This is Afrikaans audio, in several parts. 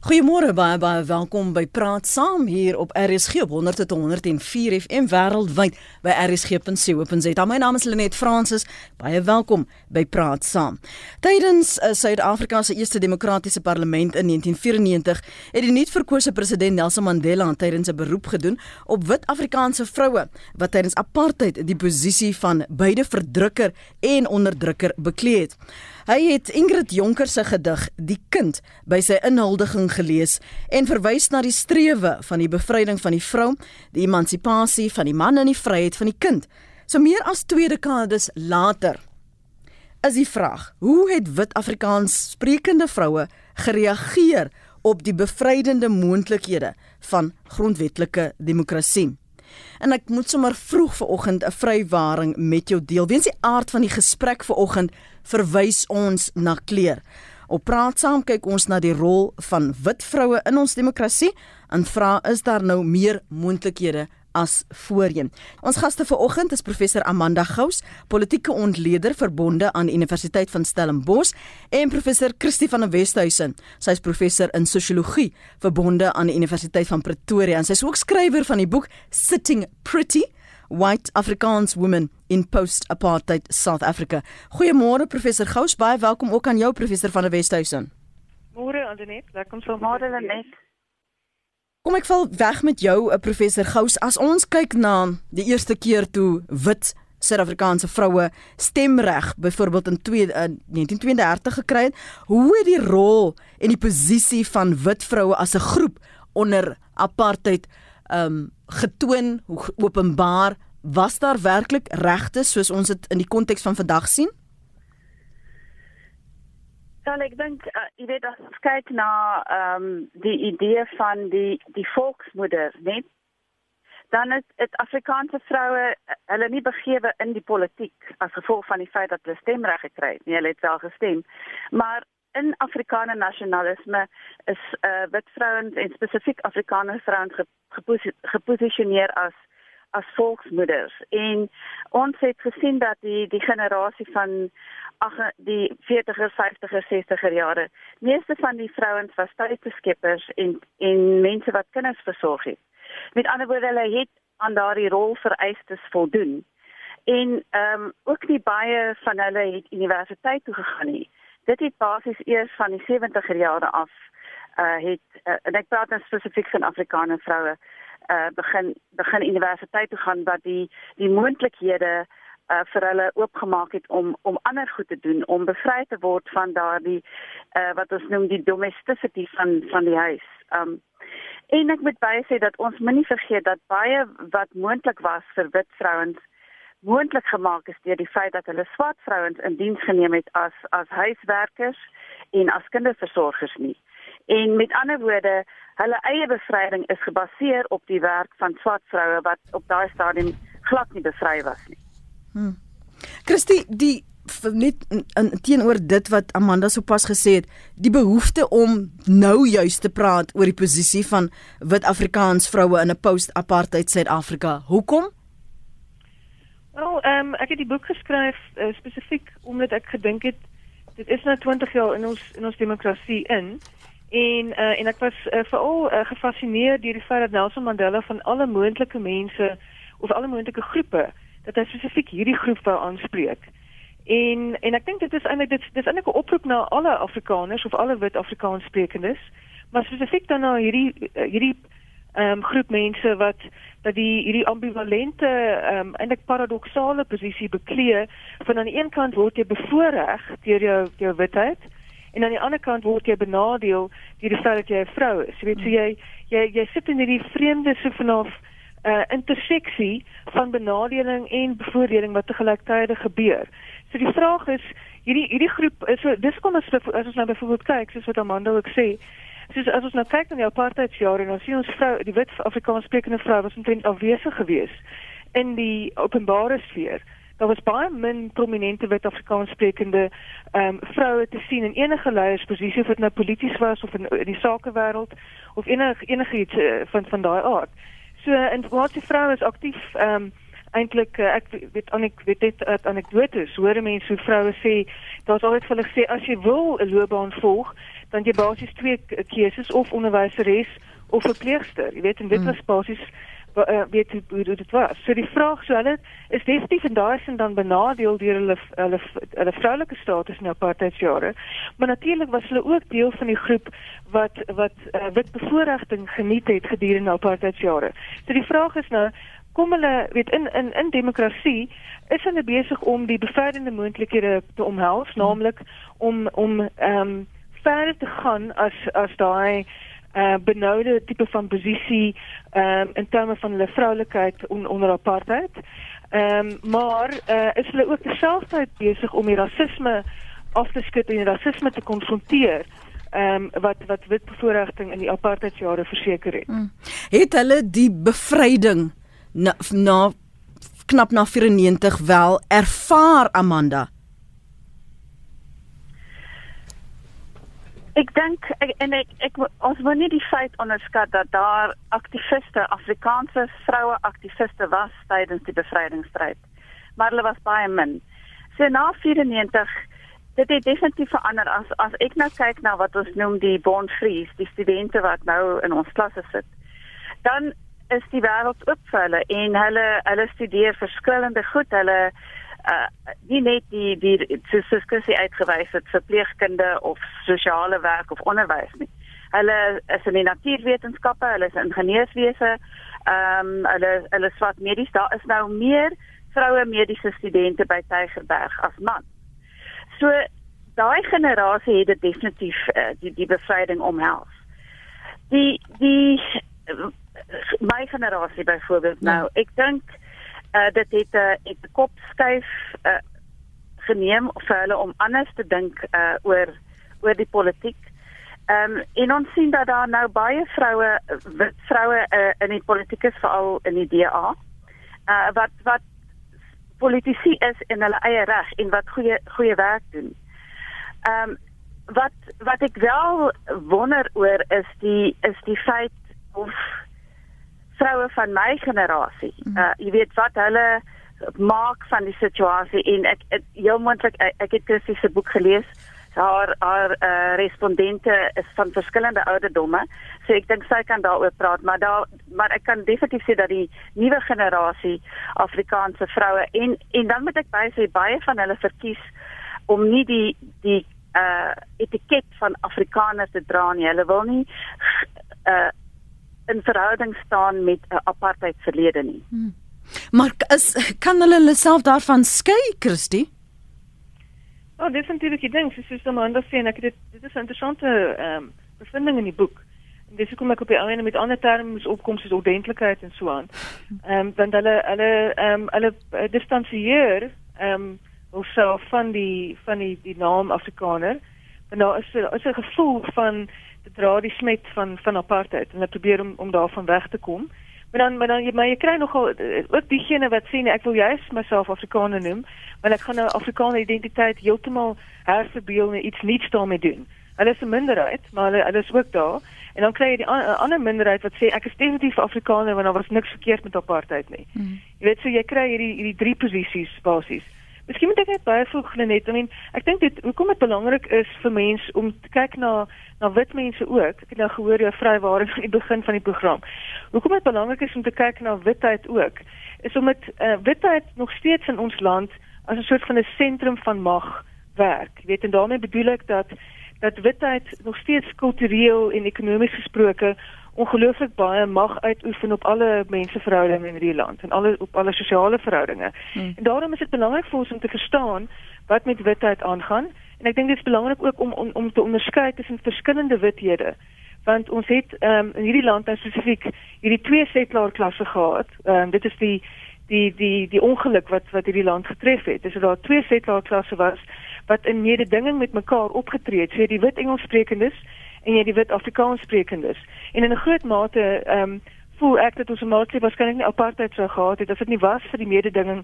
Goeiemôre baie baie welkom by Praat Saam hier op RSG op 100.104 FM wêreldwyd by rsg.co.za. My naam is Lenet Fransis. Baie welkom by Praat Saam. Tydens uh, Suid-Afrika se eerste demokratiese parlement in 1994 het die nuutverkose president Nelson Mandela tydens 'n beroep gedoen op wit Afrikaanse vroue wat tydens apartheid die posisie van beide verdrukker en onderdrukker bekleed het. Hy het Ingrid Jonker se gedig Die kind by sy inhuldiging gelees en verwys na die strewe van die bevryding van die vrou, die emansipasie van die man en die vryheid van die kind. So meer as twee dekades later is die vraag: Hoe het wit Afrikaans sprekende vroue gereageer op die bevrydende moontlikhede van grondwetlike demokrasie? En ek moet sommer vroeg vanoggend 'n vrywaring met jou deel. Weens die aard van die gesprek vanoggend verwys ons na kleur. Op praat saam kyk ons na die rol van wit vroue in ons demokrasie en vra is daar nou meer moontlikhede as voorheen. Ons gaste vanoggend is professor Amanda Gous, politieke ontleder verbonde aan Universiteit van Stellenbosch en professor Christie van der Westhuizen. Sy is professor in sosiologie verbonde aan die Universiteit van Pretoria en sy is ook skrywer van die boek Sitting Pretty White Afrikaans Women in Post-Apartheid South Africa. Goeiemôre professor Gous, baie welkom ook aan jou professor van der Westhuizen. Môre Andenet, welkom so môre Andenet. Kom ek val weg met jou, eh, professor Gous. As ons kyk na die eerste keer toe wit Suid-Afrikaanse vroue stemreg byvoorbeeld in 2 uh, 1932 gekry het, hoe het die rol en die posisie van wit vroue as 'n groep onder apartheid um getoon, openbaar, was daar werklik regte soos ons dit in die konteks van vandag sien? Dan ek dink uh, jy weet as ons kyk na ehm um, die idee van die die volksmoeder, net dan is dit Afrikaanse vroue eh, hulle nie begewe in die politiek as gevolg van die feit dat hulle stemreg gekry het nie, hulle het wel gestem. Maar in Afrikaner nasionalisme is uh, wit vrouens en spesifiek Afrikaner vrouens geposisioneer as as volksmoeders en ons het gesien dat die die generasie van ag die 40er, 50er, 60er jare. Meeste van die vrouens was tuisbeskeppers en en mense wat kinders versorg het. Met ander woorde, hulle het aan daardie rol vereistes voldoen. En ehm um, ook nie baie van hulle het universiteit toe gegaan nie. Dit het basies eers van die 70er jare af uh het uh, en ek praat nou spesifiek van Afrikaner vroue uh begin begin universiteit toe gaan wat die die moontlikhede uh, vir hulle oopgemaak het om om ander goed te doen om bevry te word van daardie uh, wat ons noem die domesticity van van die huis. Um en ek moet baie sê dat ons moenie vergeet dat baie wat moontlik was vir wit vrouens moontlik gemaak is deur die feit dat hulle swart vrouens in diens geneem het as as huiswerkers en as kinderversorgers nie. En met ander woorde, hulle eie bevryding is gebaseer op die werk van swart vroue wat op daai stadium glad nie bevry was nie. Hmm. Christie, die net in teenoor dit wat Amanda sopas gesê het, die behoefte om nou juis te praat oor die posisie van wit Afrikaans vroue in 'n post-apartheid Suid-Afrika. Hoekom? Wel, um, ek het die boek geskryf uh, spesifiek omdat ek gedink het dit is nou 20 jaar in ons in ons demokrasie in en uh, en ek was uh, veral uh, gefassineer deur die feit dat Nelson Mandela van alle moontlike mense of alle moontlike groepe dat hy spesifiek hierdie groep wou aanspreek. En en ek dink dit is eintlik dit dis eintlik 'n oproep na alle Afrikaners of alle wit Afrikaans sprekendes, maar spesifiek dan na hierdie hierdie ehm um, groep mense wat dat die hierdie ambivalente um, eintlik paradoksale posisie beklee van aan die een kant word jy bevoordeel deur jou jou witheid en aan die ander kant word jy benadeel deur die feit dat jy 'n vrou is. Jy weet so jy jy jy sit in hierdie vreemde so vanaf uh, interseksie van benadeling en bevoordeling wat te gelyktydig gebeur. So die vraag is hierdie hierdie groep is so dis kom as as ons nou byvoorbeeld kyk soos wat Amanda ook sê soos as ons nou kyk na die apartheidsjare en ons sien ons vrou die wit Afrikaans sprekende vrou was omtrent afwesig geweest in die openbare sfeer. Daar was baie min prominente wit Afrikaans sprekende ehm um, vroue te sien in enige leiersposisie of dit nou polities was of in, in die sakewêreld of enige enigiets uh, van van daai aard. So informasie vroue is aktief ehm um, eintlik uh, ek weet aan ek weet dit uit anekdotes hoor mense hoe vroue sê daar's altyd vir hulle gesê as jy wil 'n loopbaan volg dan jy basies twee keuses of onderwyseres of verpleegster. Jy weet en dit hmm. was basies uh, weet hoe, hoe dit was. So die vraag so hulle is definitief en daar is dan benadeel deur hulle hulle hulle vroulike status in apartheidsjare. Maar natuurlik was hulle ook deel van die groep wat wat uh, wit bevoordiging geniet het gedurende apartheidsjare. So die vraag is nou kom hulle weet in in in demokrasie is hulle besig om die bevrydende moontlikhede te omhels, naamlik om om ehm um, verder te gaan as as daai uh benoude tipe van posisie ehm um, in terme van hulle vroulikheid on, onder apartheid. Ehm um, maar uh is hulle ook terselfdertyd besig om die rasisme af te skud en die rasisme te konfronteer. Ehm um, wat wat wit bevoordiging in die apartheidsjare verseker het. Hmm. Het hulle die bevryding na, na knap na 94 wel ervaar Amanda? Ek dink en ek, ek ons moet nie die feit onderskat dat daar aktiviste, Afrikaanse vroue aktiviste was tydens die bevrydingsstryd. Maar hulle was baie min. So na 94 dit het definitief verander as as ek nou kyk na wat ons noem die born free, die studente wat nou in ons klasse sit. Dan is die wêreld oop vir hulle en hulle hulle studeer verskillende goed. Hulle uh nie net die die diskussie uitgewys het verpleegkunde of sosiale werk of onderwys nie. Hulle is in die natuurwetenskappe, hulle is ingenieurswese, ehm um, hulle hulle swat medies. Daar is nou meer vroue mediese studente by Tygerberg as man. So daai generasie het dit definitief uh, die die bevryding omhels. Die die my generasie byvoorbeeld nou, ja. ek dink uh, dit het 'n uh, ek kop skuif uh, geneem vir hulle om anders te dink uh, oor oor die politiek. Ehm um, en ons sien dat daar nou baie vroue wit vroue uh, in die politiek is veral in die DA. Uh wat wat politici is in hulle eie reg en wat goeie goeie werk doen. Ehm um, wat wat ek wel wonder oor is die is die feit of vroue van my generasie. Mhm. Uh jy weet wat hulle maak van die situasie en ek heel moontlik ek, ek het Christie se boek gelees. Haar haar uh, respondente is van verskillende ouderdomme. So ek dink sy kan daaroor praat, maar daar maar ek kan definitief sê dat die nuwe generasie Afrikaanse vroue en en dan moet ek baie sê baie van hulle verkies om nie die die uh etiket van Afrikaners te dra nie. Hulle wil nie uh in verhouding staan met 'n apartheid verlede nie. Hmm. Maar is kan hulle hulle self daarvan skei, Christie? Oh, dis natuurlik die ding, soos jy maar sien, ek dit dit is 'n interessante ehm um, bevinding in die boek. En dis hoekom ek op die einde met ander terme moes opkom soos ordentlikheid en so aan. Ehm um, want hulle hulle ehm um, hulle distansieer ehm um, homself van die van die die naam Afrikaner. En daar is 'n is 'n gevoel van dra die smet van van apartheid en hulle probeer om om daarvan weg te kom. Maar dan maar dan jy maar jy kry nogal eh, ook diegene wat sê nee, ek wil juist myself Afrikaner noem, want ek gaan nou Afrikaner identiteit heeltemal herverbeel en iets niets daarmee doen. Hulle is 'n minderheid, maar hulle hulle is ook daar. En dan kry jy die ander minderheid wat sê ek is definitief Afrikaner want daar was niks verkeerd met apartheid nie. Hmm. Jy weet so jy kry hierdie hierdie drie posisies basies. Miskien moet ek net byvoeg net, I mean, ek dink dit hoekom dit belangrik is vir mense om te kyk na na wit mense ook. Ek het nou gehoor jy vrywaar aan die begin van die program. Hoekom dit belangrik is om te kyk na witheid ook, is omdat uh, witheid nog steeds in ons land as 'n soort van 'n sentrum van mag werk. Jy weet en daarmee bedoel ek dat dat witheid nog steeds kultureel en ekonomies gesproke ongelooflik baie mag uitoefen op alle menseverhoudinge in hierdie land en alle op alle sosiale verhoudinge. Hmm. En daarom is dit belangrik vir ons om te verstaan wat met witheid aangaan en ek dink dit is belangrik ook om om, om te onderskei tussen verskillende withede want ons het um, in hierdie land nou spesifiek hierdie twee settler klasse gehad. Um, dit is die die die die ongeluk wat wat hierdie land getref het. Dis dat daar twee settler klasse was wat in mededinging met mekaar opgetree het. So die wit Engelssprekendes en jy die wit Afrikaanssprekendes. En in 'n groot mate ehm um, voel ek dat ons maatskappy waarskynlik nie apartheid sou gehad het as dit nie was vir die mededinging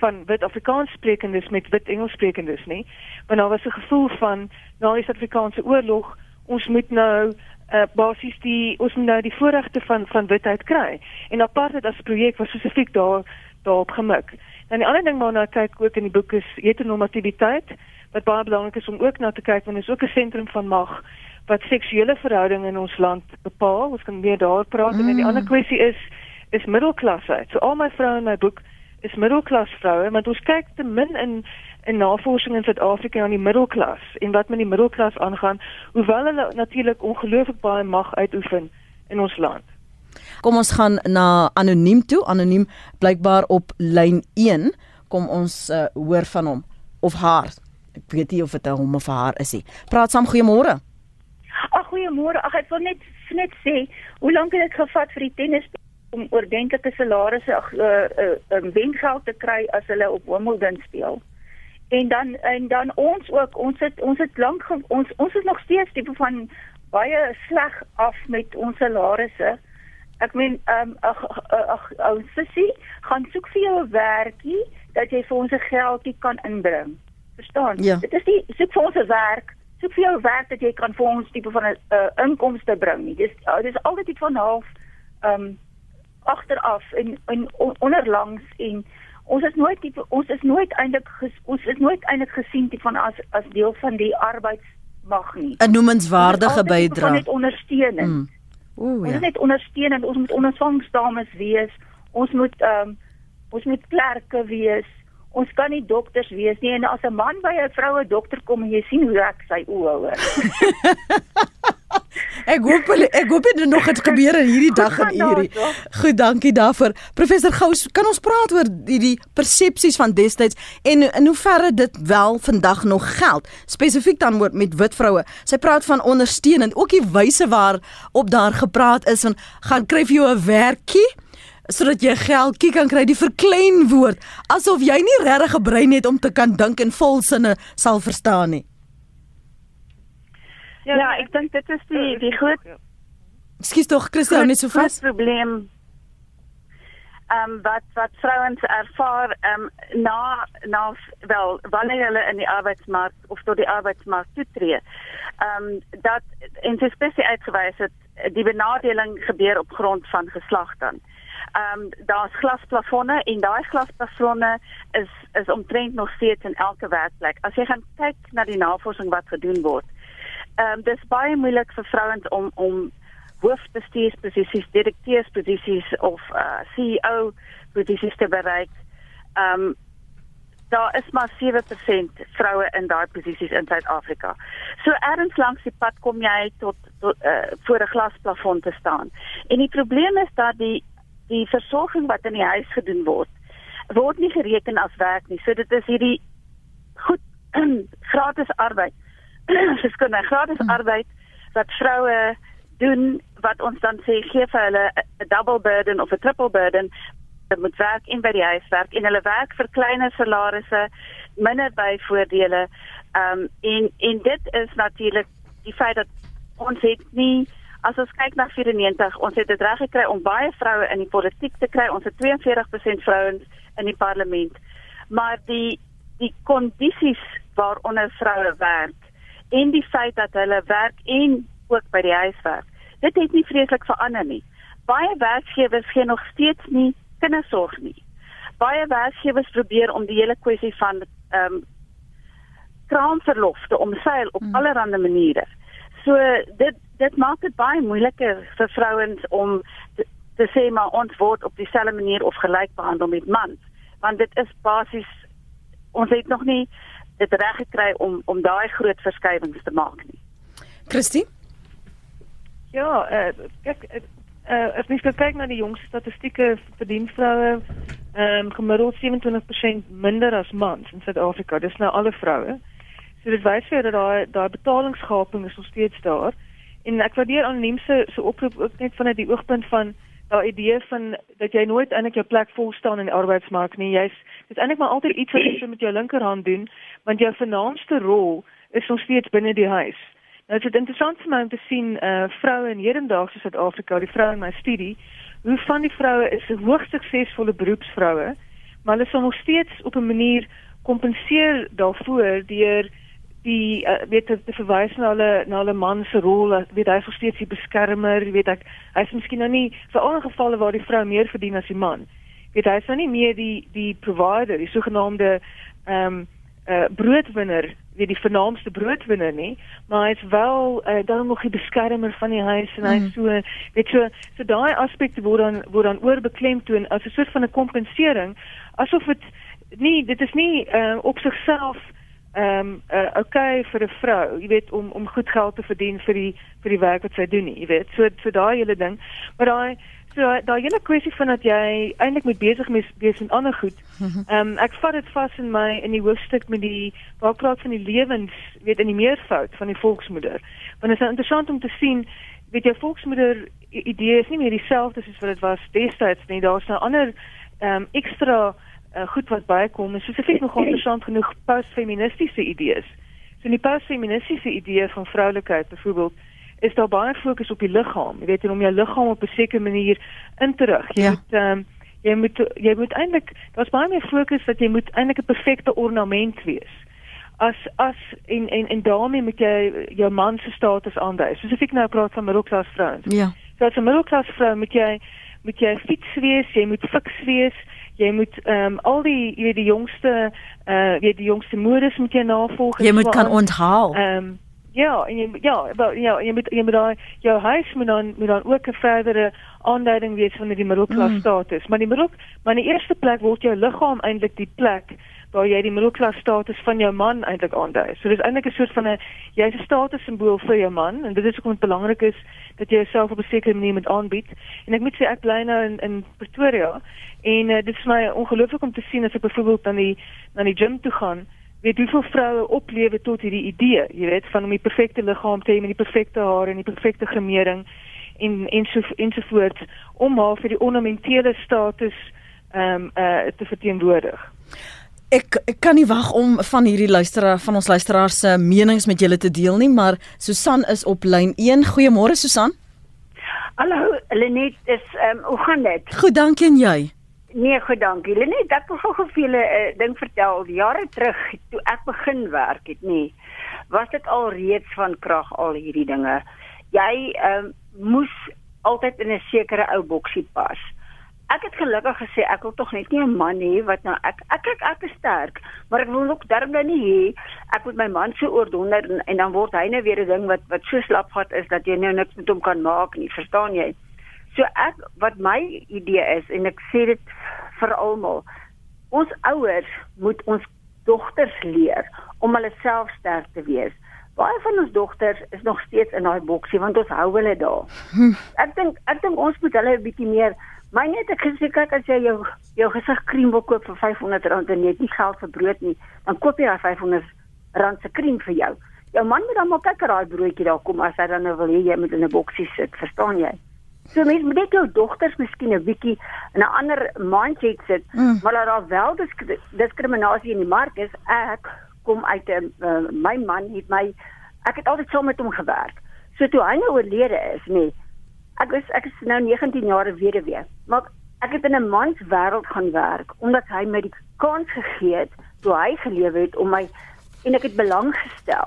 van wit Afrikaanssprekendes met wit Engelssprekendes nie. Want daar was 'n gevoel van na die Suid-Afrikaanse oorlog, ons moet nou uh, basies die ons moet nou die voorregte van van witheid kry. En apartheid as projek was spesifiek daar daarop gemik. En die ander ding waarna ek kyk ook in die boek is heteronormativiteit wat baie belangrik is om ook na te kyk want dit is ook 'n sentrum van mag wat seksuele verhoudinge in ons land bepaal. Ons kan meer daar praat mm. en die ander kwessie is is middelklasse. So al my vroue in my boek is middelklas vroue, want ons kyk te min in in navorsing in Suid-Afrika aan die middelklas en wat met die middelklas aangaan, hoewel hulle natuurlik ongelooflik baie mag uitoefen in ons land. Kom ons gaan na anoniem toe. Anoniem blykbaar op lyn 1. Kom ons uh, hoor van hom of haar. Ek weet nie of dit 'n hom of haar is nie. Praat saam, goeiemôre. Ag goeiemôre. Ag ek wil net net sê, hoe lank het dit gevat vir die tennis om ordentlike salarisse ag 'n uh, uh, uh, wengeld te kry as hulle op Wimbledon speel? En dan en dan ons ook, ons het ons het lank ons ons is nog steeds tipe van baie sleg af met ons salarisse. Ek meen ehm um, ag ag ou sussie, gaan soek vir jou 'n werkie dat jy vir ons 'n geldjie kan inbring. Verstaan? Ja. Dit is nie soek vir ons 'n werk soek vir jou werk dat jy kan vir ons tipe van 'n uh, inkomste bring nie. Dis uh, dis altyd iets van half ehm um, agteraf en en onderlangs en ons is nooit tipe ons is nooit eintlik ons is nooit eintlik gesien tipe van as as deel van die arbeidsmag nie. 'n Noemenswaardige bydrae. Ons moet ondersteun. Mm. Ooh ja. Ons moet net ondersteun en ons moet ondervangsdames wees. Ons moet ehm um, ons moet klerke wees ons kan nie dokters wees nie en as 'n man by 'n vroue dokter kom en jy sien hoe ek sy oë hou. ek hoop ek hoop dit nog het gebeur in hierdie dag en hierdie. Goed, dankie daarvoor. Professor Gous, kan ons praat oor hierdie persepsies van destyds en in hoeverre dit wel vandag nog geld, spesifiek dan met wit vroue. Sy praat van ondersteunend, ook die wyse waar op daar gepraat is van gaan kry vir jou 'n werkie sodat jy geldjie kan kry die verklein woord asof jy nie regtig 'n brein het om te kan dink en volsinne sal verstaan nie. Ja, ja ek dink dit is die die groot Skus tog Christel net so vas probleem. Ehm um, wat wat vrouens ervaar ehm um, na na wel wanneer hulle in die arbeidsmark of tot die arbeidsmark toetree. Ehm um, dat en spesifiek uitgewys het die benadeling gebeur op grond van geslag dan ehm um, daar's glasplafonne en daai glasplafonne is is omtrent nog steeds in elke werkplek. As jy gaan kyk na die navorsing wat gedoen word. Ehm um, dis baie moeilik vir vrouens om om hoofbestuursposisies, direkteursposisies of uh, CEO posisies te bereik. Ehm um, daar is maar 7% vroue in daai posisies in Suid-Afrika. So erns langs die pad kom jy tot, tot uh, voor 'n glasplafon te staan. En die probleem is dat die die versorging wat in die huis gedoen word word nie gereken as werk nie. So dit is hierdie goed gratis arbeid. Verskoning, gratis hmm. arbeid wat vroue doen wat ons dan sê gee vir hulle 'n double burden of 'n triple burden. Hulle moet werk in by die huis werk en hulle werk vir kleiner salarisse, minder byvoordele. Ehm um, en en dit is natuurlik die feit dat ons het nie As ons kyk na 94, ons het dit reg gekry om baie vroue in die politiek te kry. Ons het 42% vrouens in die parlement. Maar die die kondisies waaronder vroue werk en die feit dat hulle werk en ook by die huis werk, dit het nie vreeslik verander nie. Baie werkgewers gee nog steeds nie kindersorg nie. Baie werkgewers probeer om die hele kwessie van ehm um, kraamverlof te omseil op hmm. allerlei maniere. So dit dit maak dit baie moeiliker vir vrouens om te, te sê maar ons word op dieselfde manier of gelyk behandel met mans want dit is basies ons het nog nie dit reg gekry om om daai groot verskywings te maak nie. Christie? Ja, uh, kyk uh, uh, as mens kyk na die jongste statistieke vir diensvroue ehm um, gemiddeld 27% minder as mans in Suid-Afrika. Dis nou alle vroue. So dit wys vir dat daai daai betalingsgaping is nog steeds daar. En ek waardeer anoniem se se oproep ook net vanuit die oogpunt van daai idee van dat jy nooit eintlik jou plek vol staan in die arbeidsmark nie. Jy's dis eintlik maar altyd iets wat jy met jou linkerhand doen, want jou vernaamste rol is nog steeds binne die huis. Nou dit is interessant vir my om te sien uh vroue in hedendaagse Suid-Afrika, die vroue in my studie, hoe van die vroue is hoogs suksesvolle beroepsvroue, maar hulle sal nog steeds op 'n manier kompenseer daarvoor deur die uh, weet te, verwys na hulle na hulle man se rol. As weet hy steeds die beskermer. Weet ek hy's miskien nou nie vir al gevalle waar die vrou meer verdien as die man. Weet hy's nou nie meer die die provider die sogenaamde ehm um, uh, broodwinner weet die vernaamste broodwinner nie, maar hy's wel uh, dan nog die beskermer van die huis en hy's so weet so so daai aspekte word dan word dan oorbeklemtoon as 'n soort van 'n kompensering asof dit nie dit is nie uh, op sigself ehm um, uh, okay vir 'n vrou, jy weet om om goed geld te verdien vir die vir die werk wat sy doen jy weet. So so daai hele ding. Maar daai So daai hele kwessie van dat jy eintlik met besig wees met ander goed. Mhm. Ehm um, ek vat dit vas in my in die hoofstuk met die waar praat van die lewens, weet in die meervoud van die volksmoeder. Want dit is nou interessant om te sien weet jou volksmoeder idee is nie meer dieselfde soos wat dit was destyds nie. Daar's nou ander ehm um, ekstra uh, goed wat bykom. En spesifiek nog interessant genoeg postfeministiese idees. So in die postfeministiese idee van vroulikheid byvoorbeeld is daar baie fokus op die liggaam. Jy weet en om jou liggaam op 'n sekere manier in te rig. Jy ja. moet um, jy moet jy moet eintlik daar's baie meer fokus dat jy moet eintlik 'n perfekte ornament wees. As as en en en daarmee moet jy jou man se status aandui. Soos ek nou praat van middelklas vrouens. Ja. So as 'n middelklas vrou moet jy moet jy fiks wees, jy moet fiks wees. Jy moet ehm um, al die jy weet die jongste uh jy weet die jongste modes moet jy navolg. Jy moet kan onthaal. Ehm um, Ja, en jy ja, wel ja, jy moet jy moet daai jou huis moet dan moet dan ook 'n verdere aanduiding wees van die middelklas mm. status. Maar die middel maar in die eerste plek word jou liggaam eintlik die plek waar jy die middelklas status van jou man eintlik aandui. So dis eintlik 'n soort van 'n jy's 'n status simbool vir jou man en dit is hoekom dit belangrik is dat jy jouself op 'n sekere manier moet aanbied. En ek moet sê ek bly nou in in Pretoria en uh, dit is my ongelooflik om te sien as ek byvoorbeeld aan die na die gym toe gaan weet hoeveel vroue oplewe tot hierdie idee, jy weet, van om die perfekte liggaam te hê met die perfekte hare en die perfekte gremering en en so ensovoorts om haar vir die ornamentele status ehm um, uh te verteenwoordig. Ek ek kan nie wag om van hierdie luisteraar van ons luisteraars se menings met julle te deel nie, maar Susan is op lyn 1. Goeiemôre Susan. Hallo, Lenet, is ehm um, hoe gaan dit? Goed, dankie en jy? Nee, goed, dankie. Lenet, ek wil gou vir julle 'n uh, ding vertel. Jare terug toe ek begin werk het, nee, was dit al reeds van krag al hierdie dinge. Jy ehm um, moes altyd in 'n sekere ou boksie pas. Ek het gelukkig gesê ek wil tog net nie 'n man hê wat nou ek ek ek, ek is sterk, maar ek wil ook darm nou nie hê ek moet my man so oordonder en, en dan word hy nou weer 'n ding wat wat so slap vat is dat jy nou niks met hom kan maak nie, verstaan jy? So ek wat my idee is en ek sê dit vir almal. Ons ouers moet ons dogters leer om hulle self sterk te wees. Baie van ons dogters is nog steeds in daai boksie want ons hou hulle daar. Hm. Ek dink ek dink ons moet hulle 'n bietjie meer My net ek gesê kyk as jy jou jou gesig krem wil koop vir R500 en jy het nie geld vir brood nie, dan koop jy daai R500 se krem vir jou. Jou man moet dan maar kyk dat daai broodjie daar kom as hy dan nou wil hê jy moet in 'n boksie sit, verstaan jy? So mens moet net jou dogters miskien 'n bietjie in 'n ander mindset sit, mm. maar daar wel disk diskriminasie in die mark is. Ek kom uit 'n uh, my man het my ek het altyd saam met hom gewerk. So toe hy nou oorlede is, nee. Ek is ek is nou 19 jaar weduwee. Maar ek het in 'n mans wêreld gaan werk omdat hy my die kans gegee het toe hy gelewe het om my en ek het belang gestel.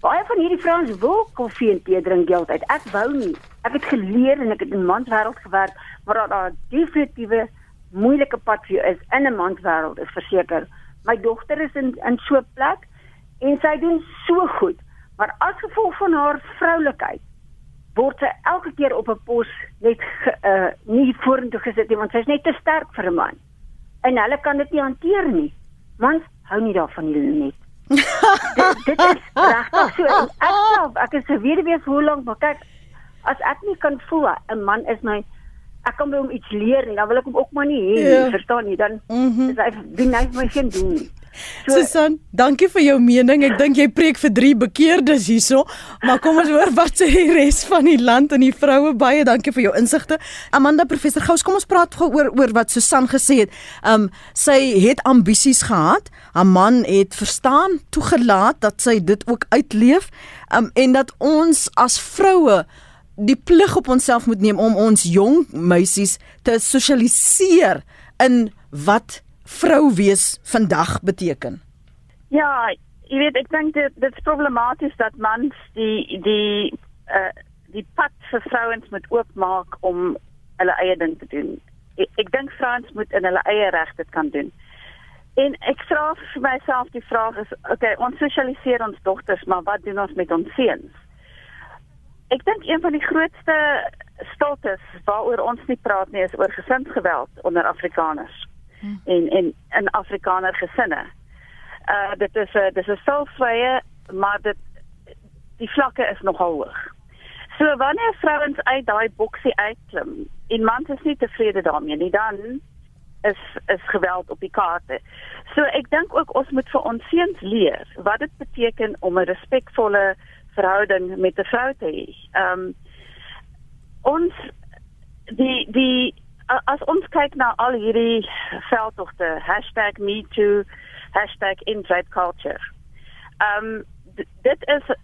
Baie van hierdie vrouens wil koffie en tee drink heeltyd. Ek wou nie. Ek het geleer en ek het in manswêreld gewerk, maar daar daar definitiewe moeilike pad vir jou is in 'n manswêreld, is verseker. My dogter is in in so 'n plek en sy doen so goed, maar as gevolg van haar vroulikheid word sy elke keer op 'n pos net ge, uh nie vorentoe gesit nie want sy is net te sterk vir 'n man. En hulle kan dit nie hanteer nie. Mans hou nie daarvan nie net dit, dit is regtig so. Ek self, ek is 'n weduwee vir hoe lank, maar kyk, as ek nie kan voel 'n man is my ek kan hom iets leer en dan wil ek hom ook maar nie hê, ja. verstaan jy? Dan mm -hmm. is hy die nice my geen doen nie. So, Susan, dankie vir jou mening. Ek dink jy preek vir drie bekeerdes hierso, maar kom ons hoor wat sê die res van die land en die vroue baie dankie vir jou insigte. Amanda professor Gous, kom ons praat gou oor oor wat Susan gesê het. Um sy het ambisies gehad. Haar man het verstaan, toegelaat dat sy dit ook uitleef. Um en dat ons as vroue die plig op onsself moet neem om ons jong meisies te sosialiseer in wat vrou wees vandag beteken? Ja, jy weet ek dink dit dit's problematies dat mans die die uh die pad vir vrouens moet oopmaak om hulle eie ding te doen. Ek, ek dink vrouens moet in hulle eie reg dit kan doen. En ek vra vir myself die vraag is, okay, ons sosialiseer ons dogters, maar wat doen ons met ons seuns? Ek dink een van die grootste stiltes waaroor ons nie praat nie is oor gesinsgeweld onder Afrikaners hmm. en en in Afrikaner gesinne. Uh dit is 'n dis 'n selfvrye, maar dit die vlakke is nogal hoog. So wanneer vrouens uit daai boksie uitklim en mans is nie tevrede daarmee nie, dan is is geweld op die kaarte. So ek dink ook ons moet vir ons seuns leer wat dit beteken om 'n respekvolle verhouding met 'n vrou te hê. Ehm um, ons die die as ons kyk na al hierdie veldtogte #metoo #insideculture. Ehm um, dit is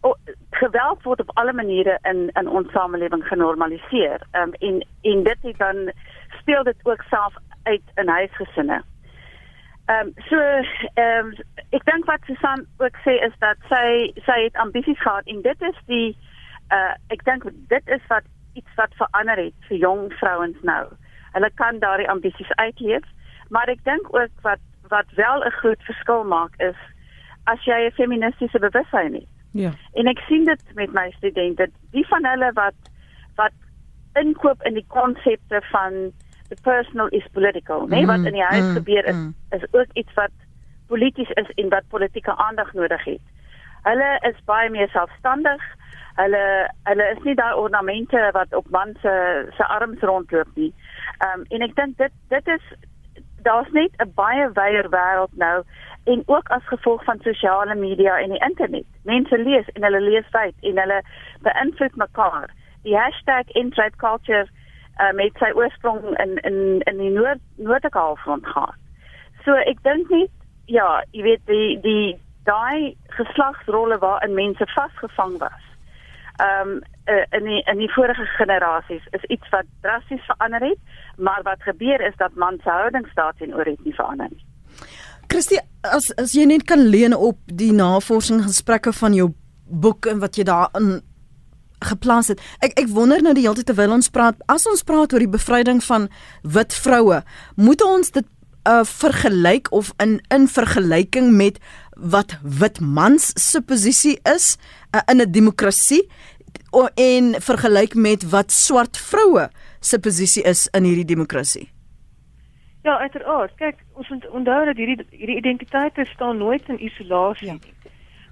oh, geweld word op alle maniere in in ons samelewing genormaliseer. Ehm um, en en dit het dan speel dit ook self uit in huisgesinne. Ehm um, so ehm um, ek dink wat Susan ook sê is dat sy sy het ambisies gehad en dit is die uh ek dink dit is wat iets wat verander het vir jong vrouens nou. Hulle kan daardie ambisies uitleef, maar ek dink ook wat wat wel 'n groot verskil maak is as jy 'n feministiese bewustheid het. Ja. En ek sien dit met my studente, die van hulle wat wat inkoop in die konsepte van the personal is political, nee, mm, wat in die huis mm, gebeur is, mm. is ook iets wat polities is en wat politieke aandag nodig het. Hulle is baie meer selfstandig. Hulle hulle is nie daai ornamente wat op man se se arms rondloop nie. Ehm um, en ek dink dit dit is daar's net 'n baie wyeer wêreld nou en ook as gevolg van sosiale media en die internet. Mense lees en hulle lees wyd en hulle beïnvloed mekaar. Die hashtag #insideculture uh, met sy oorsprong in in in die noord noordelike halfrond gehad. So ek dink nie ja, jy weet die die daai geslagsrolle waarin mense vasgevang was. Ehm um, in die in die vorige generasies is iets wat drasties verander het, maar wat gebeur is dat man se houding staat en oor het nie verander nie. Christie, as as jy net kan leun op die navorsing gesprekke van jou boek en wat jy daarin geplaas het. Ek ek wonder nou die hele tyd terwyl ons praat, as ons praat oor die bevryding van wit vroue, moet ons dit uh vergelyk of in in vergelyking met wat wit mans se posisie is uh, in 'n demokrasie en vergelyk met wat swart vroue se posisie is in hierdie demokrasie. Ja, uiteraard. Kyk, ons moet onthou dat hierdie hierdie identiteite staan nooit in isolasie ja. nie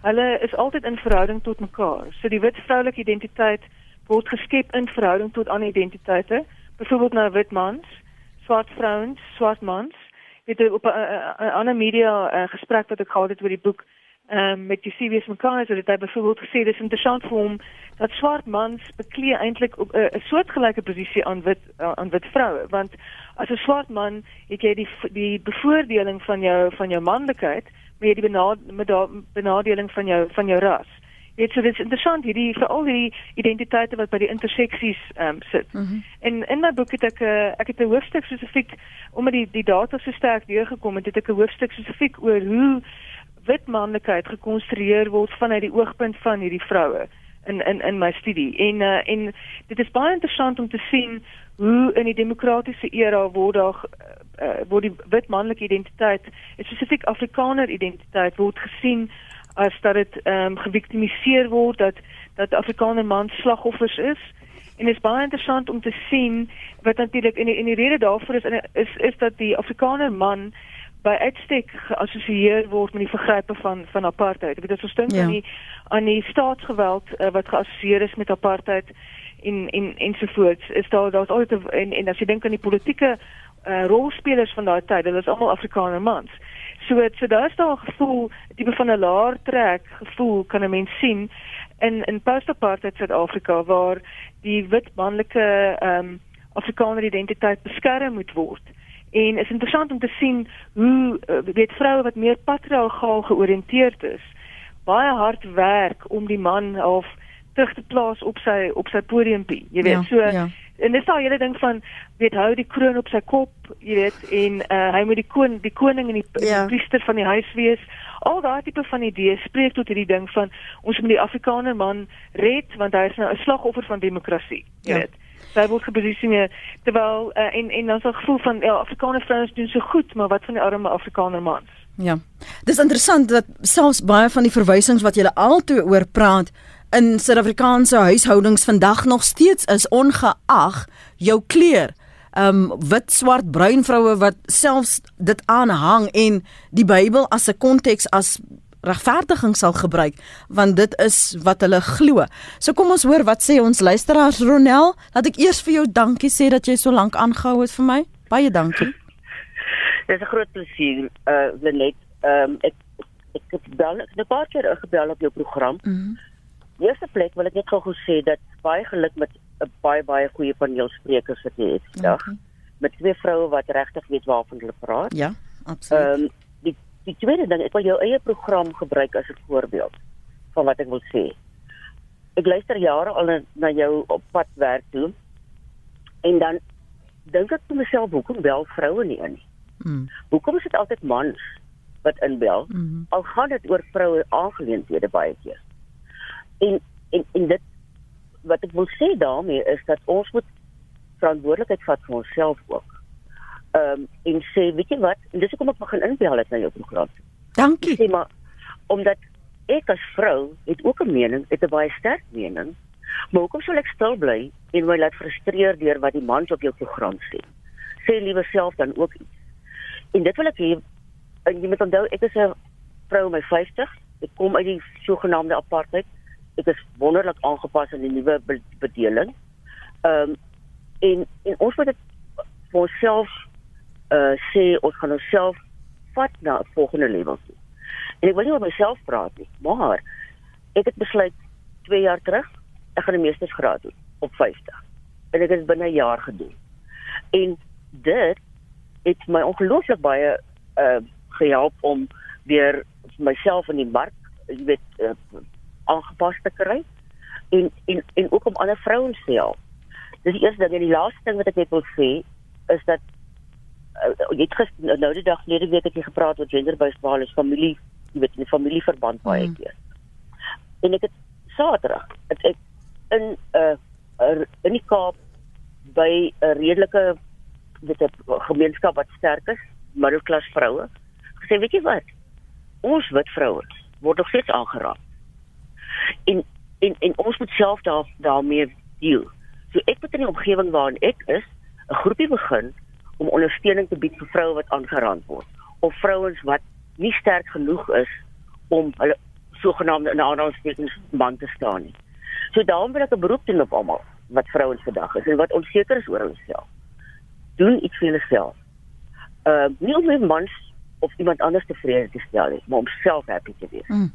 hulle is altyd in verhouding tot mekaar. So die wit vroulike identiteit word geskep in verhouding tot ander identiteite, byvoorbeeld na wit mans, swart vrouens, swart mans. Dit op 'n ander media uh, gesprek wat ek gehad het oor die boek um, met die CBS mekaar, so dit het byvoorbeeld gesê dis interessant vir hom dat swart mans beklee eintlik op 'n uh, soortgelyke posisie aan wit uh, aan wit vroue, want as 'n swart man het jy die die bevoordeling van jou van jou manlikheid met die benadeling van jou van jou ras. Dit so dit is interessant hierdie vir al hierdie identiteite wat by die interseksies ehm um, sit. Mm -hmm. En in my boek het ek 'n uh, ek het 'n hoofstuk spesifiek omdat die die data so sterk deurgekom het, het ek 'n hoofstuk spesifiek oor hoe wit manlikheid gekonstrueer word vanuit die oogpunt van hierdie vroue in in in my studie. En uh, en dit is baie interessant om te sien hoe in die demokratiese era word daar uh, word die wit manlike identiteit, spesifiek Afrikaner identiteit word gesien as dat dit ehm um, geviktimiseer word dat dat Afrikaner mans slagoffers is. En dit is baie interessant om te sien wat natuurlik in die in die rede daarvoor is is is dat die Afrikaner man by uitstek geassosieer word met die vergrype van van apartheid. Ek weet dit verstaan ja. aan die aan die staatsgeweld uh, wat geassosieer is met apartheid en en ensovoorts is daar daar's altyd en en as jy dink aan die politieke uh, rolspelers van daai tyd, hulle is almal Afrikaner mans. So so daar's daar 'n gevoel, tipe van 'n laar trek gevoel kan 'n mens sien in in post-apartheid Suid-Afrika waar die wit manlike ehm um, Afrikaner identiteit beskerm moet word. En is interessant om te sien hoe uh, weet vroue wat meer patriargaal georiënteerd is, baie hard werk om die man of terug te plaas op sy op sy podiumpie. Jy weet, ja, so ja. en dis daai hele ding van weet hou die kroon op sy kop, jy weet, en uh, hy moet die koning, die koning en die, ja. die priester van die huis wees. Al daai tipe van idees spreek tot hierdie ding van ons moet die Afrikaner man red want hy is nou 'n slagoffer van demokrasie, jy ja. weet. Sy word geposisioneer terwyl uh, en en dan is 'n gevoel van ja, Afrikaner vrouens doen so goed, maar wat van die arme Afrikaner mans? Ja. Dis interessant dat selfs baie van die verwysings wat julle altoe oor praat in Suid-Afrikaanse huishoudings vandag nog steeds is ongeag jou kleur. Um wit, swart, bruin vroue wat selfs dit aanhang en die Bybel as 'n konteks as regverdiging sal gebruik want dit is wat hulle glo. So kom ons hoor wat sê ons luisteraars Ronel. Laat ek eers vir jou dankie sê dat jy so lank aangehou het vir my. Baie dankie. Dit is 'n groot plesier, uh Lenet. Ehm um, ek ek het bel ek het 'n paar keer gebel op jou program. Mhm. Mm Eerste plek wil ek net gou sê dat baie geluk met 'n baie baie goeie paneelsprekers wat jy het vandag. Okay. Met twee vroue wat regtig weet waarvan hulle praat. Ja, absoluut. Ehm um, Die tweede ding, ek wil jou eie program gebruik as 'n voorbeeld van wat ek wil sê. Ek luister jare al na jou op pad werk toe. En dan dink ek vir myself, hoekom bel vroue nie in nie? Mm. Hoekom is dit altyd mans wat inbel? Mm. Al gaan dit oor vroue aangeleenthede baie keer. En en en dit wat ek wil sê daarmee is dat ons moet verantwoordelikheid vat vir onsself ook ehm um, en sê weet jy wat dis hoekom ek begin inbel het na jou program. Dankie. Sê maar omdat ek as vrou het ook 'n mening, het 'n baie sterk mening. Maar hoekom sou ek stil bly en my laat frustreer deur wat die mans op jou program sê? Sê liewer self dan ook iets. En dit wil ek hê en jy moet onthou ek is 'n vrou in my 50. Ek kom uit die sogenaamde apartheid. Ek is wonderlik aangepas aan die nuwe bedeling. Ehm um, en en ons moet dit vir onsself uh sê ons gaan onsself vat na 'n volgende level toe. En ek wil nie oor myself praat nie, maar ek het besluit 2 jaar terug ek gaan 'n meestersgraad doen op 50. En ek het dit binne 'n jaar gedoen. En dit het my ongelooflik baie uh gehelp om weer myself in die mark, jy weet, uh, aangepas te kry en en en ook om ander vrouens te help. Dis die eerste ding en die laaste ding wat ek net wil sê is dat uh, jy het gister nou, nou die dag gelede week het jy gepraat oor gender-based violence familie jy weet in die familieverband baie mm. keer. En ek het saterdag het ek in 'n uh, uh, in die Kaap by 'n redelike weet 'n gemeenskap wat sterk is middelklas vroue gesê weet jy wat? Ons wit vroue word nog steeds aangeraak. En en en ons moet self daar daarmee deel. So ek het in die omgewing waarin ek is 'n groepie begin om ondersteuning te bied vir vroue wat aangerand word of vrouens wat nie sterk genoeg is om hulle sogenaamde in aanhalingstekens man te staan nie. So daarom wil ek 'n beroep doen op almal wat vrouens vandag is en wat onseker is oor hulself. Doen iets vir jouself. Uh nie om mans of iemand anders tevrede te stel nie, maar om self happy te wees. Mm.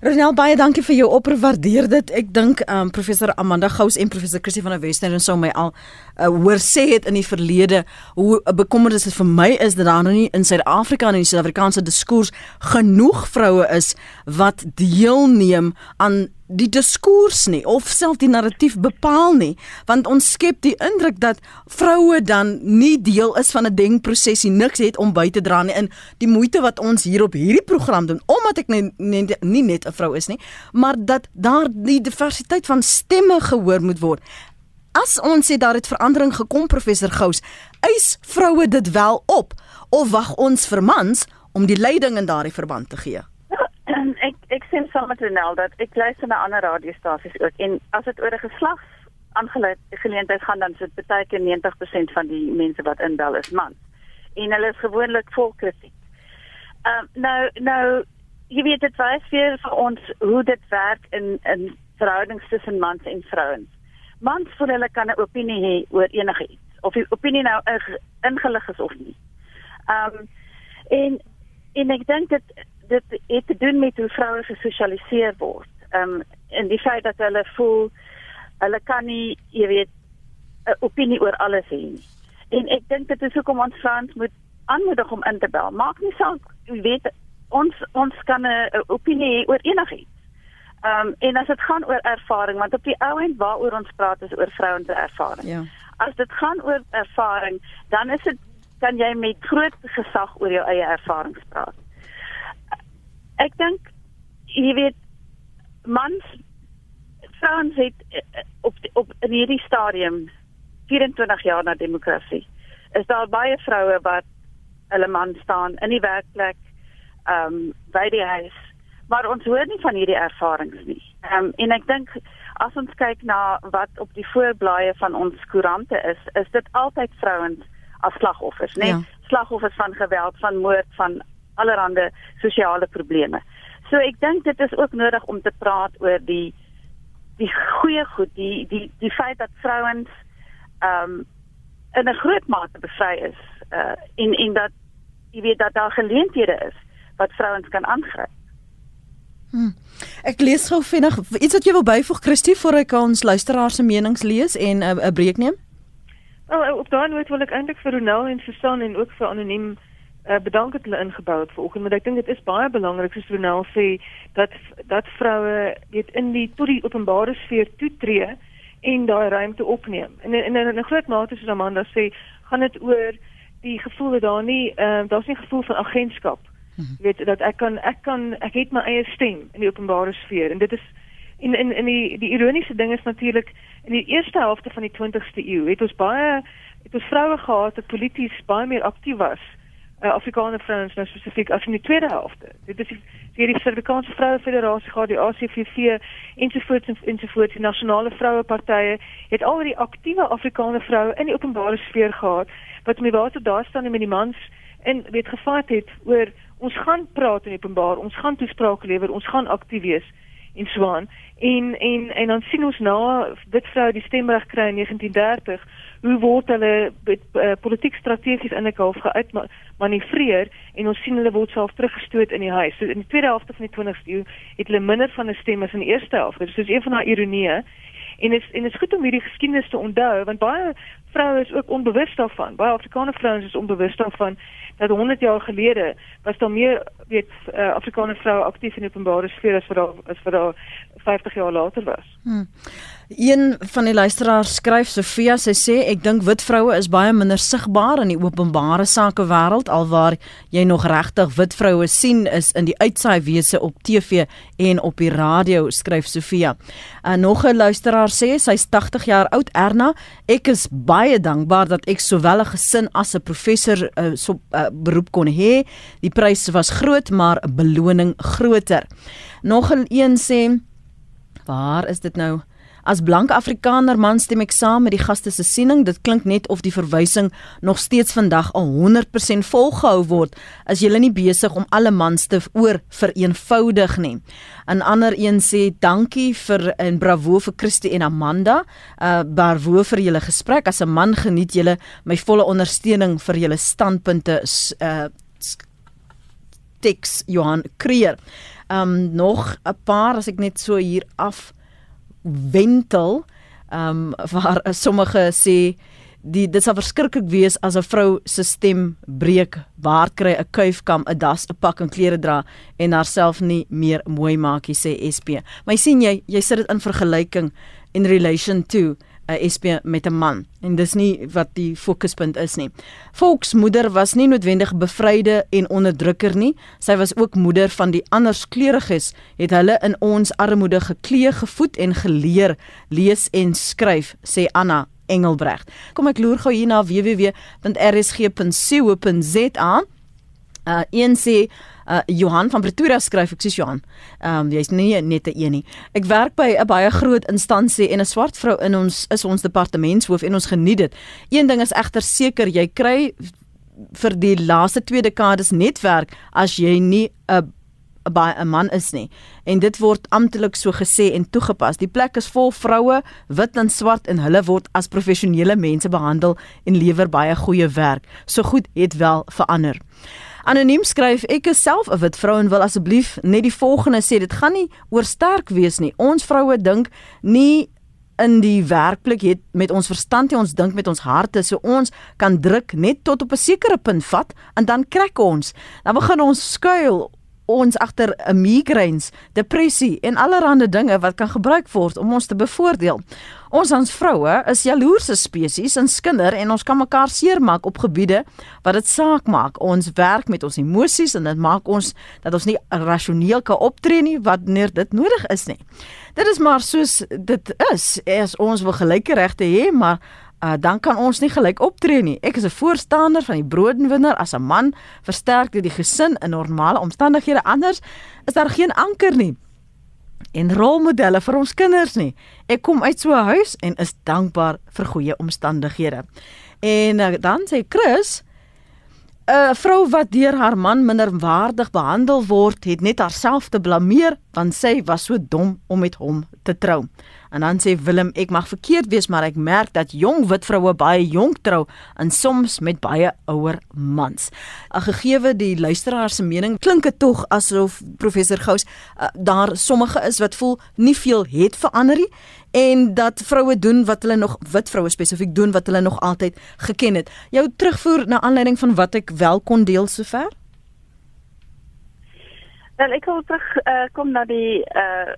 Ronel baie dankie vir jou oproep. Waardeer dit. Ek dink um professor Amanda Gous en professor Chrissy van der Western sou my al uh, hoor sê het in die verlede hoe bekommerd dit vir my is dat daar nou nie in Suid-Afrika en in die Suid-Afrikaanse diskurs genoeg vroue is wat deelneem aan die diskurs nie of self die narratief bepaal nie want ons skep die indruk dat vroue dan nie deel is van 'n denkproses nie niks het om by te dra nie. In die moeite wat ons hier op hierdie program doen omdat ek nie, nie, nie net 'n vrou is nie maar dat daar die diversiteit van stemme gehoor moet word. As ons sê daar het verandering gekom professor Gous eis vroue dit wel op of wag ons vir mans om die leiding in daardie verband te gee sê saam met Renel dat ek luister na ander radiostasies ook en as dit oor 'n geslags aangeleentheid gaan dan sit baie keer 90% van die mense wat inbel is mans en hulle is gewoonlik vol kritiek. Ehm um, nou nou jy weet dit wys vir ons hoe dit werk in in verhoudings tussen mans en vrouens. Mans voel hulle kan 'n opinie hê oor enigiets of die opinie nou ingelig is of nie. Ehm um, en en ek dink dit dit het te doen met hoe vroue gesosialiseer word. Ehm um, en die feit dat hulle voel hulle kan nie, jy weet, 'n opinie oor alles hê nie. En ek dink dit is hoekom ons vrouens moet aanmoedig om in te bel. Maak nie saak, jy weet, ons ons kan 'n opinie hê oor enigiets. Ehm um, en as dit gaan oor ervaring, want op die ou end waaroor ons praat is oor vrouens se ervaring. Ja. As dit gaan oor ervaring, dan is dit kan jy met groot gesag oor jou eie ervarings praat ek dink jy weet mans vrouens het eh, op op in hierdie stadium 24 jaar na demokrasie. Is daar baie vroue wat hulle man staan in die werkplek, ehm um, by die huis, maar ons hoor nie van hierdie ervarings nie. Ehm um, en ek dink as ons kyk na wat op die voorblaaie van ons koerante is, is dit altyd vrouens as slagoffers, né? Nee? Ja. Slagoffers van geweld, van moord, van allerlei sosiale probleme. So ek dink dit is ook nodig om te praat oor die die goeie goed, die die die feit dat vrouens ehm um, in 'n groot mate bevry is uh en en dat jy weet dat daar geleenthede is wat vrouens kan aangryp. Hmm. Ek lees gou vinnig iets wat jy wil byvoeg Christie voor ek ons luisteraars se menings lees en 'n uh, breek neem. Wel op daardie noot wil ek eintlik vir Ronel en Susan en ook vir anoniem uh, bedank dat hulle ingebou het vanoggend want ek dink dit is baie belangrik soos Ronel sê dat dat vroue weet in die tot die openbare sfeer toetree en daai ruimte opneem. En in in 'n groot mate soos Amanda sê, gaan dit oor die gevoel dat daar nie ehm uh, daar's nie gevoel van agentskap. Mhm. Jy weet dat ek kan ek kan ek het my eie stem in die openbare sfeer en dit is in in in die die ironiese ding is natuurlik in die eerste helfte van die 20ste eeu het ons baie het ons vroue gehad wat polities baie meer aktief was uh, Afrikaner vrouens nou spesifiek as in die tweede helfte. Dit is hier die Suid-Afrikaanse Vroue Federasie die ACVV ensovoorts en ensovoorts, die nasionale vrouepartye het al die aktiewe Afrikaner vroue in die openbare sfeer gehad wat met water daar staan en met die mans en weet gevat het oor ons gaan praat in openbaar, ons gaan toesprake lewer, ons gaan aktief wees in Swan en en en dan sien ons na dit vrou die stemreg kry in 1930 hoe word hulle uh, politiek strategies in 'n half geüitmanivreer en ons sien hulle word self teruggestoot in die huis. So in die tweede helfte van die 20ste eeu het hulle minder van 'n stem as in die eerste helfte. Dit is een van daai ironieë. En is en is goed om hierdie geskiedenis te onthou want baie vroue is ook onbewus daarvan. Baie Afrikaner vrouens is onbewus daarvan dat 100 jaar gelede was daar meer weet uh, Afrikaner vroue aktief in openbare sfeer as wat as wat 50 jaar later was. Hmm. Een van die luisteraars skryf Sofia, sy sê ek dink wit vroue is baie minder sigbaar in die openbare sake wêreld alwaar jy nog regtig wit vroue sien is in die uitsaai wese op TV en op die radio, skryf Sofia. En nog 'n luisteraar sê sy's 80 jaar oud Erna, ek is baie dankbaar dat ek sowel 'n gesin as 'n professor uh, so uh, beroep kon hê. Die pryse was groot, maar 'n beloning groter. Nog een sê Waar is dit nou? As blanke Afrikaner man stem ek saam met die gaste se siening. Dit klink net of die verwysing nog steeds vandag al 100% volgehou word as jy nie besig om alle mans te oor vereenvoudig nie. 'n Ander een sê dankie vir en bravo vir Christie en Amanda. Uh bravo vir julle gesprek. As 'n man geniet julle my volle ondersteuning vir julle standpunte uh teks Johan Kreer. Um nog 'n paar as ek net so hier af wentel um waar sommige sê die dit sal verskriklik wees as 'n vrou se stem breek, waar kry 'n kuifkam, 'n das, 'n pak en klere dra en haarself nie meer mooi maak nie sê SP. Maar sien jy jy sit dit in vergelyking in relation to 'n SP met 'n man en dis nie wat die fokuspunt is nie. Volksmoeder was nie noodwendig bevryde en onderdrukker nie. Sy was ook moeder van die anderskleuriges, het hulle in ons armoede geklee, gevoed en geleer lees en skryf, sê Anna Engelbregt. Kom ek loer gou hier na www.rsg.co.za. Uh een sê uh Johan van Pretoria skryf ek sê Johan. Ehm um, jy's nie net 'n een nie. Ek werk by 'n baie groot instansie en 'n swart vrou in ons is ons departementshoof en ons geniet dit. Een ding is egter seker jy kry vir die laaste twee dekades netwerk as jy nie 'n by 'n man is nie en dit word amptelik so gesê en toegepas. Die plek is vol vroue, wit en swart en hulle word as professionele mense behandel en lewer baie goeie werk. So goed het wel verander. Anoniem skryf ek is self 'n wit vrou en wil asseblief net die volgende sê dit gaan nie oor sterk wees nie. Ons vroue dink nie in die werklik het met ons verstand en ons dink met ons harte so ons kan druk net tot op 'n sekere punt vat en dan krak ons. Dan begin ons skuil ons agter 'n migraines, depressie en allerlei dinge wat kan gebruik word om ons te bevoordeel. Ons ons vroue is jaloerse spesies en skinder en ons kan mekaar seermaak op gebiede wat dit saak maak. Ons werk met ons emosies en dit maak ons dat ons nie rasioneel kan optree nie wanneer dit nodig is nie. Dit is maar soos dit is. As ons wil gelyke regte hê, maar uh, dan kan ons nie gelyk optree nie. Ek is 'n voorstander van die broodwinner as 'n man versterk dit die gesin in normale omstandighede anders is daar geen anker nie en rolmodelle vir ons kinders nie. Ek kom uit so 'n huis en is dankbaar vir goeie omstandighede. En uh, dan sê Chris, 'n vrou wat deur haar man minderwaardig behandel word, het net haarself te blameer want sy was so dom om met hom te trou. En dan sê Willem, ek mag verkeerd wees, maar ek merk dat jong wit vroue baie jonk trou en soms met baie ouer mans. Gegeewe die luisteraar se mening, klink dit tog asof professor Gous uh, daar sommige is wat voel nie veel het verander nie en dat vroue doen wat hulle nog wit vroue spesifiek doen wat hulle nog altyd geken het. Jou terugvoer na aanleiding van wat ek wel kon deel sover? Wel ek wil terug uh, kom na die uh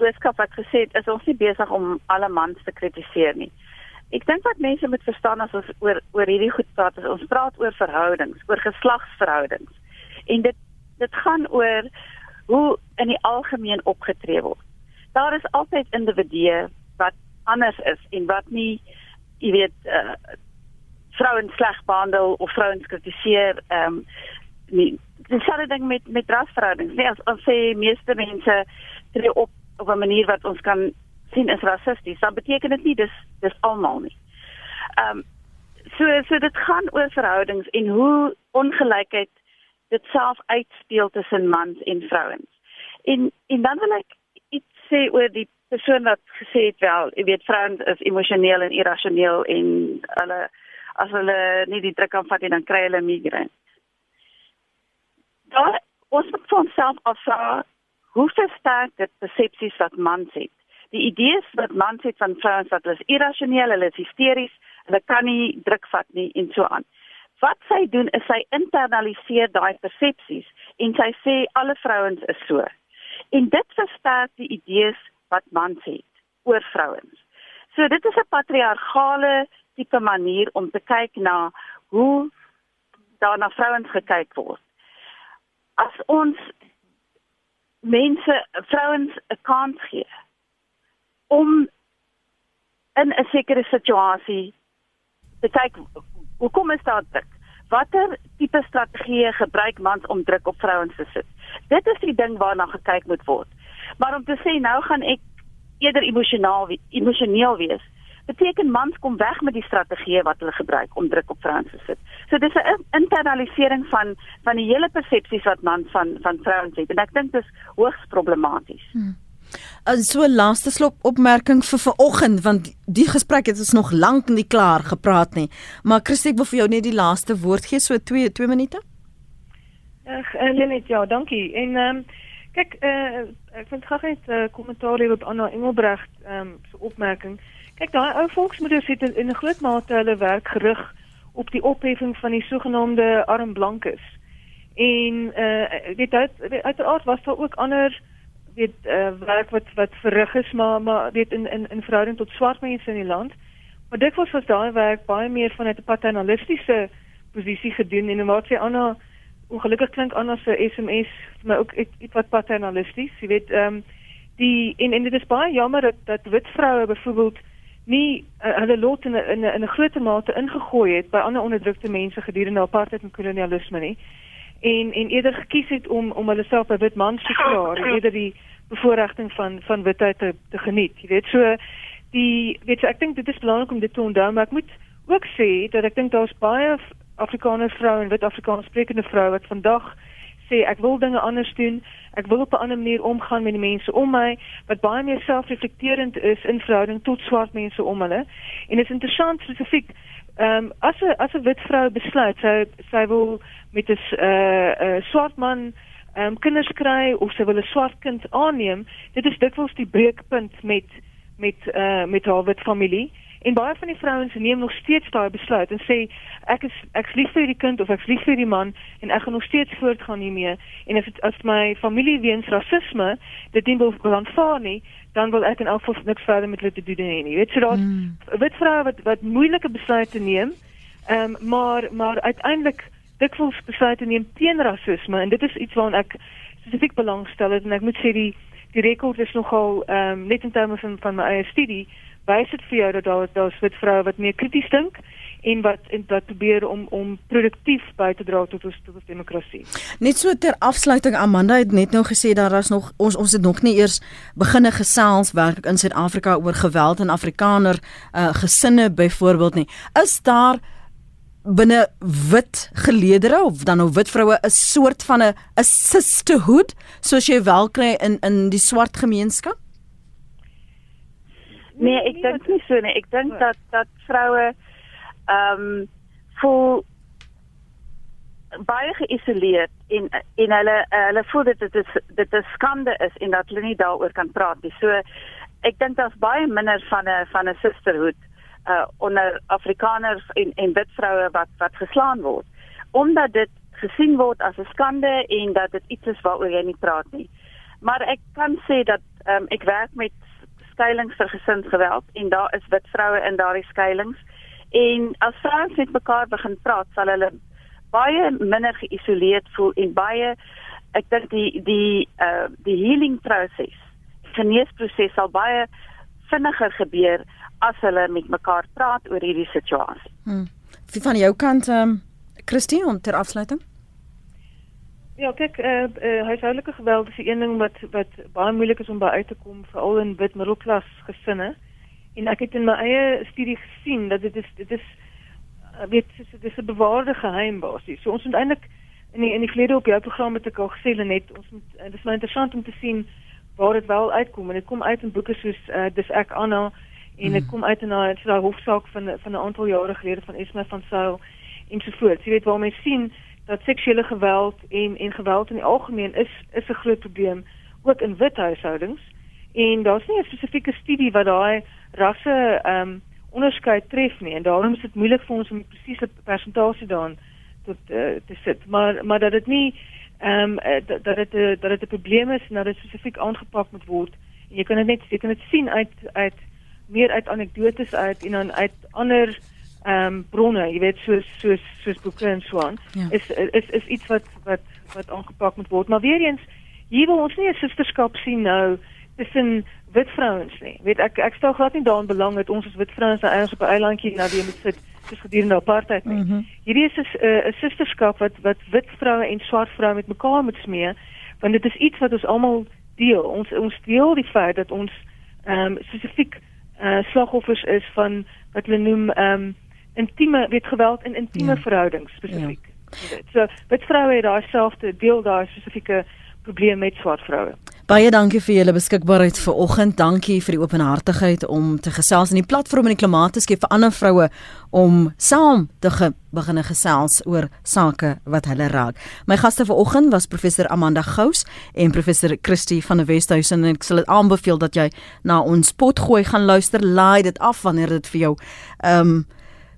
boodskap wat gesê het is ons nie besig om alle mans te kritiseer nie. Ek dink wat mense moet verstaan as ons oor oor hierdie goed praat, is ons praat oor verhoudings, oor geslagsverhoudings. En dit dit gaan oor hoe in die algemeen opgetree word. Daar is altyd individue wat anders is en wat nie jy weet uh, vrouens sleg behandel of vrouens kritiseer ehm um, nie dis sal ding met met rasverhoudings. Nee, as as sê meeste mense tree op op 'n manier wat ons kan sien is rassisties, dan beteken dit nie dis dis almal nie. Ehm um, so so dit gaan oor verhoudings en hoe ongelykheid dit self uitspeel tussen mans en vrouens. En en dan wil ek sê oor die persoon wat gesê het wel, jy weet vrouens is emosioneel en irrasioneel en hulle as hulle nie die druk kan vat nie dan kry hulle migraine. Daar ons moet vir onsself afvra hoe versterk dit persepsies wat mans het? Die idees wat mans het van vrouens wat hulle is irrasioneel, hulle is hysteries, hulle kan nie druk vat nie en so aan. Wat sy doen is sy internaliseer daai persepsies en sy sê alle vrouens is so. En dit versterk die idees wat mans het oor vrouens. So dit is 'n patriargale tipe manier om te kyk na hoe daar na vrouens gekyk word. As ons mense vrouens 'n kans gee om in 'n sekere situasie te kyk hoekom is daar druk watter tipe strategieë gebruik mans om druk op vrouens te sit dit is die ding waarna gekyk moet word maar om te sê nou gaan ek eerder emosionaal emosioneel wees beteken mans kom weg met die strategieë wat hulle gebruik om druk op vrouens te sit. So dis 'n internalisering van van die hele persepsies wat mans van van vrouens het en ek dink dis hoogs problematies. Hmm. En so 'n laaste slop opmerking vir vanoggend want die gesprek het ons nog lank nie klaar gepraat nie. Maar Christie ek wil vir jou net die laaste woord gee so 2 2 minute. Ag, en eh, net ja, dankie. En ehm um, kyk uh, ek vind graag net 'n uh, kommentaar hier op Anna Engelbrecht ehm um, se opmerking. Kyk, daai ou volksmoeders het in, 'n groot mate hulle werk gerig op die opheffing van die sogenaamde arm blankes. En eh uh, weet uit uiteraard was daar ook ander weet uh, werk wat wat verrig is, maar maar weet in in in verhouding tot swart mense in die land. Maar dit was was daai werk baie meer vanuit 'n paternalistiese posisie gedoen en wat sy Anna ongelukkig klink Anna se SMS maar ook iets wat paternalisties, jy weet ehm um, die en en dit is baie jammer dat dat wit vroue byvoorbeeld nie uh, hulle lot in 'n in 'n groter mate ingegooi het by ander onderdrukte mense gedurende apartheid en kolonialisme nie en en eerder gekies het om om hulle self 'n wit man te verklaar en eerder die bevoordiging van van witheid te, te geniet jy weet so die weet jy ek dink dit is belangrik om dit te onthou maar ek moet ook sê dat ek dink daar's baie Afrikaner vroue en wit Afrikaans sprekende vroue wat vandag sê ek wil dinge anders doen. Ek wil op 'n ander manier omgaan met die mense om my wat baie meer selfreflekterend is in verhouding tot swart mense om hulle. En dit is interessant spesifiek ehm um, as 'n as 'n wit vrou besluit sy sy wil met 'n uh, uh, swart man um, kinders kry of sy wil 'n swart kind aanneem, dit is dikwels die breekpunt met met uh, met haar wit familie. En baie van die vrouens neem nog steeds daai besluit en sê ek is ek's lief vir die kind of ek's lief vir die man en ek gaan nog steeds voortgaan hiermee. En as dit as my familie weens rasisme dit nie wil aanvaar nie, dan wil ek in elk geval niks verder met hulle te doen hê nie. Weet jy daar's hmm. wit vroue wat wat moeilike besluite neem. Ehm um, maar maar uiteindelik dikwels besluite neem teen rasisme en dit is iets waaraan ek spesifiek belangstel en ek moet sê die die rekord is nogal ehm um, net in terme van van my eie studie wys dit vir jou dat daar daar's wit vroue wat meer krities dink en wat en wat probeer om om produktief by te dra tot ons tot ons demokrasie. Net so ter afsluiting Amanda het net nou gesê daar is nog ons ons het nog nie eers beginne gesels werklik in Suid-Afrika oor geweld in Afrikaner uh, gesinne byvoorbeeld nie. Is daar binne wit geleedere of dan nou wit vroue 'n soort van 'n 'n sisterhood soos jy wel kry in in die swart gemeenskap? Nee, ek dink nie so nie. Ek dink dat dat vroue ehm um, voel baie geïsoleerd en en hulle hulle voel dit dit is dit is skande is en dat hulle nie daaroor kan praat nie. So ek dink daar's baie minder van 'n van 'n sisterhood uh onder Afrikaners en en wit vroue wat wat geslaan word omdat dit gesien word as 'n skande en dat dit iets is waaroor jy nie praat nie. Maar ek kan sê dat um, ek werk met skuilings vir gesinsgeweld en daar is wit vroue in daardie skuilings en as vrouens met mekaar begin praat sal hulle baie minder geïsoleerd voel en baie ek dink die die uh die healing proses geneesproses sal baie vinniger gebeur as hulle met mekaar praat oor hierdie situasie. Hmm. Van jou kant ehm um, Christine ter afsluiting? Ja, kyk, eh uh, uh, huishoudelike geweld is 'n een ding wat wat baie moeilik is om by uit te kom veral in wit middelklas gesinne. En ek het in my eie studie gesien dat dit is dit is uh, weet dit is 'n bewaarde geheim basies. So ons moet eintlik in die in die verlede op jou program met ek al gesê net ons moet uh, dit is my interessant om te sien waar dit wel uitkom en dit kom uit in boeke soos uh, dis ek Anna en dit mm. kom uit in daai daai hofsaak van van 'n aantal jare gelede van Esme van Sail ensovoorts. Jy weet waar mense sien dat seksuele geweld en en geweld in die algemeen is is 'n groot probleem ook in wit huishoudings en daar's nie 'n spesifieke studie wat daai rasse ehm um, onderskeid tref nie en daarom is dit moeilik vir ons om 'n presiese persentasie daarin tot uh, te sit maar maar dat dit nie ehm um, dat dat dit dat dit 'n probleem is en dat dit spesifiek aangepak moet word en jy kan dit net jy kan dit sien uit uit meer uit anekdotes uit en dan uit ander ehm um, bronne, jy weet soos soos soos boeke en so aan. Ja. Is is is iets wat wat wat aangepak moet word. Maar weer eens, hier wil ons nie 'n sisterskap sien nou tussen wit vrouens nie. Weet ek ek stel glad nie daarin belang dat ons as wit vrouens nou eers op 'n eilandjie na die moet sit soos gedurende apartheid nie. Mm -hmm. Hierdie is 'n 'n sisterskap wat wat wit vroue en swart vroue met mekaar moet smee, want dit is iets wat ons almal deel. Ons ons deel die feit dat ons ehm um, spesifiek uh, slagoffers is van wat hulle noem ehm um, intieme weet geweld in intieme ja. verhoudings spesifiek. Ja. So wit vroue het daai selfde deel daai spesifieke probleem met swart vroue. Baie dankie vir julle beskikbaarheid vir oggend. Dankie vir die openhartigheid om te gesels in die platform en die klimaat te skep vir ander vroue om saam te ge beginne gesels oor sake wat hulle raak. My gaste vanoggend was professor Amanda Gous en professor Christie van die Wesduisen en ek sal dit aanbeveel dat jy na ons pot gooi gaan luister. Laai dit af wanneer dit vir jou ehm um,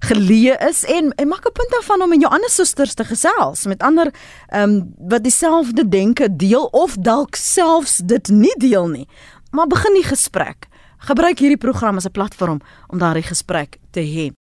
geleë is en, en maak 'n punt daarvan om met jou ander susters te gesels. Met ander ehm um, wat dieselfde denke deel of dalk selfs dit nie deel nie. Maar begin die gesprek. Gebruik hierdie program as 'n platform om daardie gesprek te hê